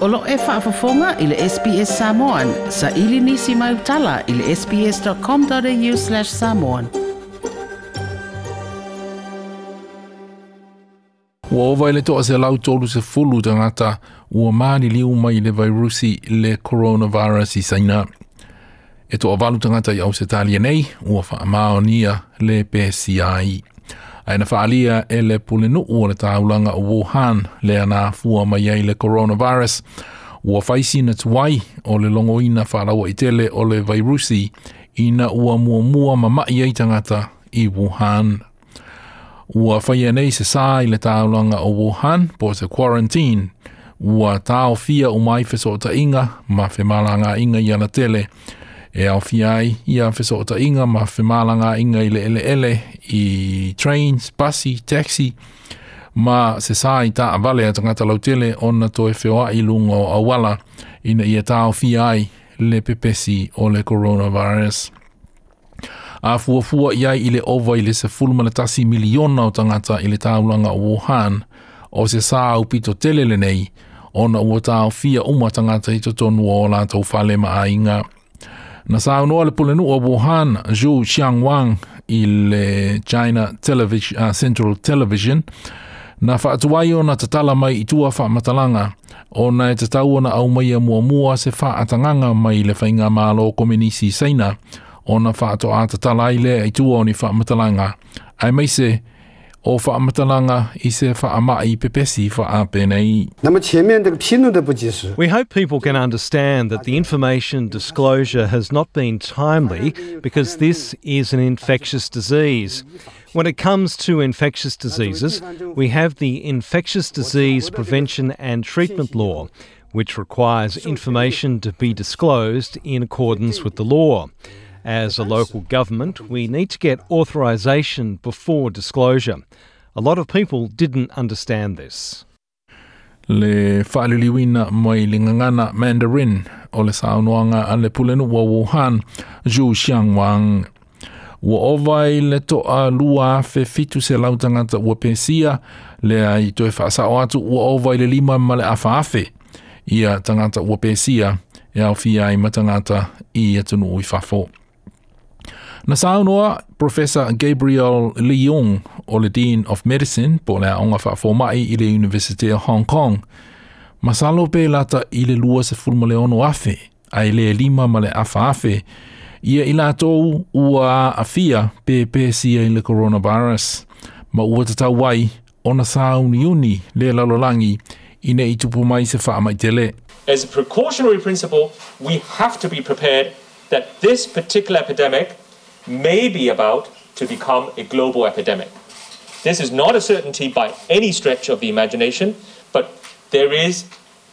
Olo e whaafafonga i le SPS Samoan. Sa ili nisi mai utala i le sps.com.au slash samoan. Ua ova ele toa se lau tolu se fulu tangata ua maani liu mai le virusi le coronavirus i saina. E toa valu tangata i au se talia nei ua wha amaonia le PCI. Aina whaalia e le pule nuu o le taulanga o Wuhan le ana fua mai ai le coronavirus. Ua whaisi na tuai o le longo ina whaalawa i tele o le virusi ina ua mua mua ma mai ai tangata i Wuhan. Ua whaia nei se sā i le taulanga o Wuhan po se quarantine. Ua tau fia o mai fesota inga ma whemalanga inga i ana tele. Ua e au fi ai i a fiso o inga ma fi malanga inga i le ele ele i trains, busi, taxi ma se sa i ta avale a tangata lautele ona to e feoa i lungo a wala ina i e ta au fi ai le pepesi o le coronavirus. A fua fua i ai i le ova i le se fulmana tasi miliona o tangata i le taulanga o Wuhan o se sa au pito tele nei ona ua ta au fia uma tangata i to tonu o la tau fale ma inga Na sao no le pule nuu Wuhan, Zhu Xiangwang il China Television, uh, ah, Central Television, na whaatuai o na tatala mai i tua matalanga o na e tatau na au mai a mua mua se whaatanganga mai le whainga mālo o komenisi seina, o na whaato a tatala i lea i tua o ni whaamatalanga. Ai mai se, o i se i pepesi We hope people can understand that the information disclosure has not been timely because this is an infectious disease. When it comes to infectious diseases, we have the Infectious Disease Prevention and Treatment Law, which requires information to be disclosed in accordance with the law. As a local government, we need to get authorisation before disclosure. A lot of people didn't understand this. Le wāliwina mai lingangana Mandarin o le saunuanga a le pulenu wa Wuhan, Zhu Xiangwang. wā owai le toa lua fe fitu se lau tangata ua pesia, lea i toe whaasao atu ua owai le lima ma le awhaafe. Ia tangata ua pesia, e au fia i matangata i atunu ui whafo. Na saunoa, Professor Gabriel Leung o le Dean of Medicine po le aonga wha whomai i le University of Hong Kong. Masalo pe lata i le lua se fulma le ono afe, a i le lima ma le afa afe, ia i lātou ua afia pe pe sia i le coronavirus, ma ua tata wai o na sauni uni le lalolangi i ne i tupu mai se wha amai tele. As a precautionary principle, we have to be prepared that this particular epidemic – may be about to become a global epidemic. This is not a certainty by any stretch of the imagination, but there is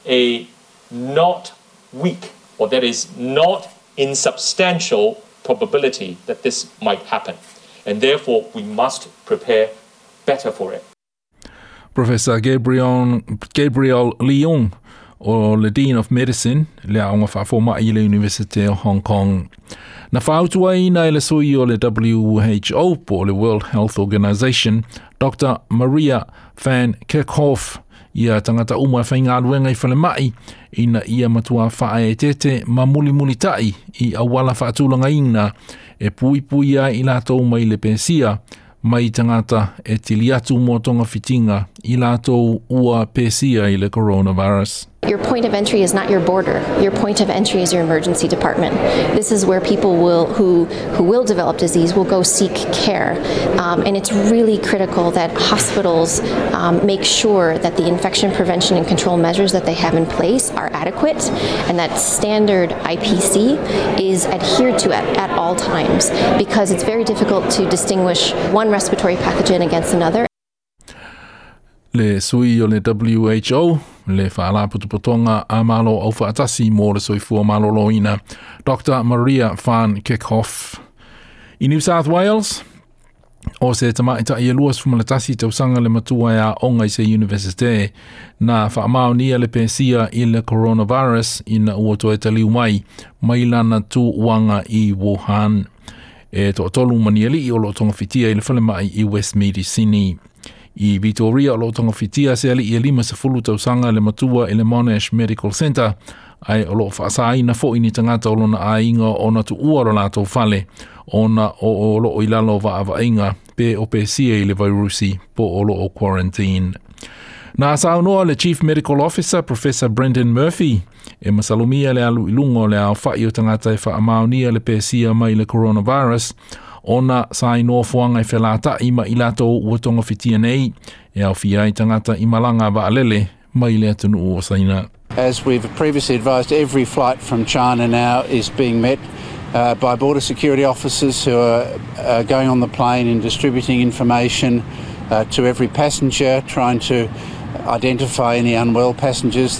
a not weak, or there is not insubstantial probability that this might happen. And therefore, we must prepare better for it. Professor Gabriel, Gabriel Lyon o le Dean of Medicine le aonga wha fōma i le University of Hong Kong. Na whautua i nai le sui o le WHO po le World Health Organization, Dr. Maria Van Kerkhoff, ia tangata umoe whainga aluenga i whale mai, ina ia matua whae e tete ma muli muli tai i awala whaatulanga ina e pui pui ai i lātou mai le pensia, mai tangata e tiliatu mō tonga fitinga i lātou ua pesia i le coronavirus. Your point of entry is not your border. Your point of entry is your emergency department. This is where people will who who will develop disease will go seek care, um, and it's really critical that hospitals um, make sure that the infection prevention and control measures that they have in place are adequate, and that standard IPC is adhered to at, at all times because it's very difficult to distinguish one respiratory pathogen against another. Le suyo le WHO le whaala putuputonga a malo au whaatasi mō le soifua malo loina, Dr. Maria Van Kekhoff. I New South Wales, o se tamaita i eluas fumalatasi tau sanga le matua ea onga i se universite na whaamao nia le pensia i le coronavirus i na ua toe taliu mai, mai lana tu uanga i Wuhan. E to tolu manieli i olo tonga fitia i le whalema i Westmead Sydney. I Vitoria, o lotonga fitia se ali i e lima se fulu tau sanga le matua i e le Monash Medical Centre, ai o loo whaasa ai na fo ini tangata o lona a inga o na tu ua ro lato fale, o na o o loo i lalo va ava inga, pe o pe sia i le virusi po o loo quarantine. Nā sāu noa le Chief Medical Officer, Professor Brendan Murphy, e masalumia le alu ilungo le au fai o tangata e wha le pēsia mai le coronavirus, ona i ma tonga fitia nei e au fia i tangata i malanga mai le atunu o saina. As we've previously advised, every flight from China now is being met uh, by border security officers who are uh, going on the plane and distributing information uh, to every passenger, trying to identify any unwell passengers.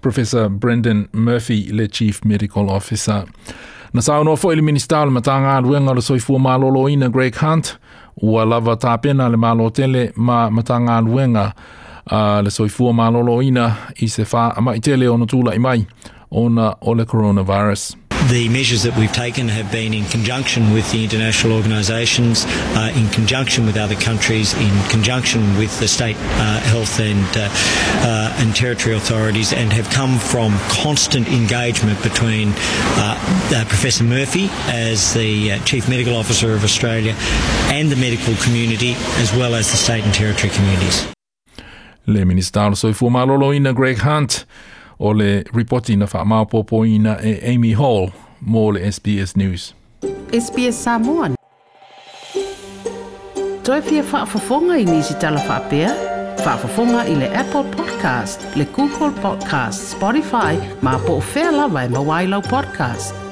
Professor Brendan Murphy, the Chief Medical Officer. Na sa ono fo ili minister le matanga aluenga le soifu ma lolo ina Greg Hunt ua lava tapena le malo tele ma matanga aluenga uh, le soifu ma lolo ina i se fa ama i tele ono tula i mai ona o le coronavirus. the measures that we've taken have been in conjunction with the international organisations, uh, in conjunction with other countries, in conjunction with the state uh, health and uh, uh and territory authorities, and have come from constant engagement between uh, uh, Professor Murphy as the Chief Medical Officer of Australia and the medical community, as well as the state and territory communities. Le minister soi fu malolo Greg Hunt o le ripoti na whaamapopoina e uh, Amy Hall mō le SBS News. SBS Samoan. Toi pia whaafafonga i nisi tala whapea? Whaafafonga i le Apple Podcast, le Google Podcast, Spotify, ma po o whea lawa e mawailau podcast.